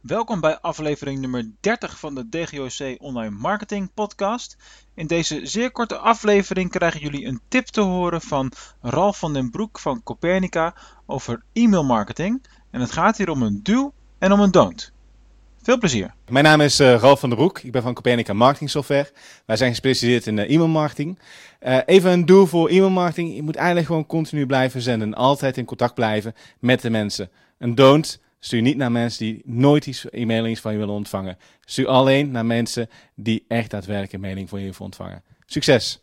Welkom bij aflevering nummer 30 van de DGOC Online Marketing Podcast. In deze zeer korte aflevering krijgen jullie een tip te horen van Ralf van den Broek van Copernica over e-mailmarketing. En het gaat hier om een do en om een don't. Veel plezier. Mijn naam is uh, Ralf van der Broek. Ik ben van Copernica Marketing Software. Wij zijn gespecialiseerd in uh, e-mailmarketing. Uh, even een doel voor e-mailmarketing. Je moet eigenlijk gewoon continu blijven zenden. Altijd in contact blijven met de mensen. Een don't Stuur niet naar mensen die nooit iets e-mailings van je willen ontvangen. Stuur alleen naar mensen die echt daadwerkelijk een mailing van je willen ontvangen. Succes!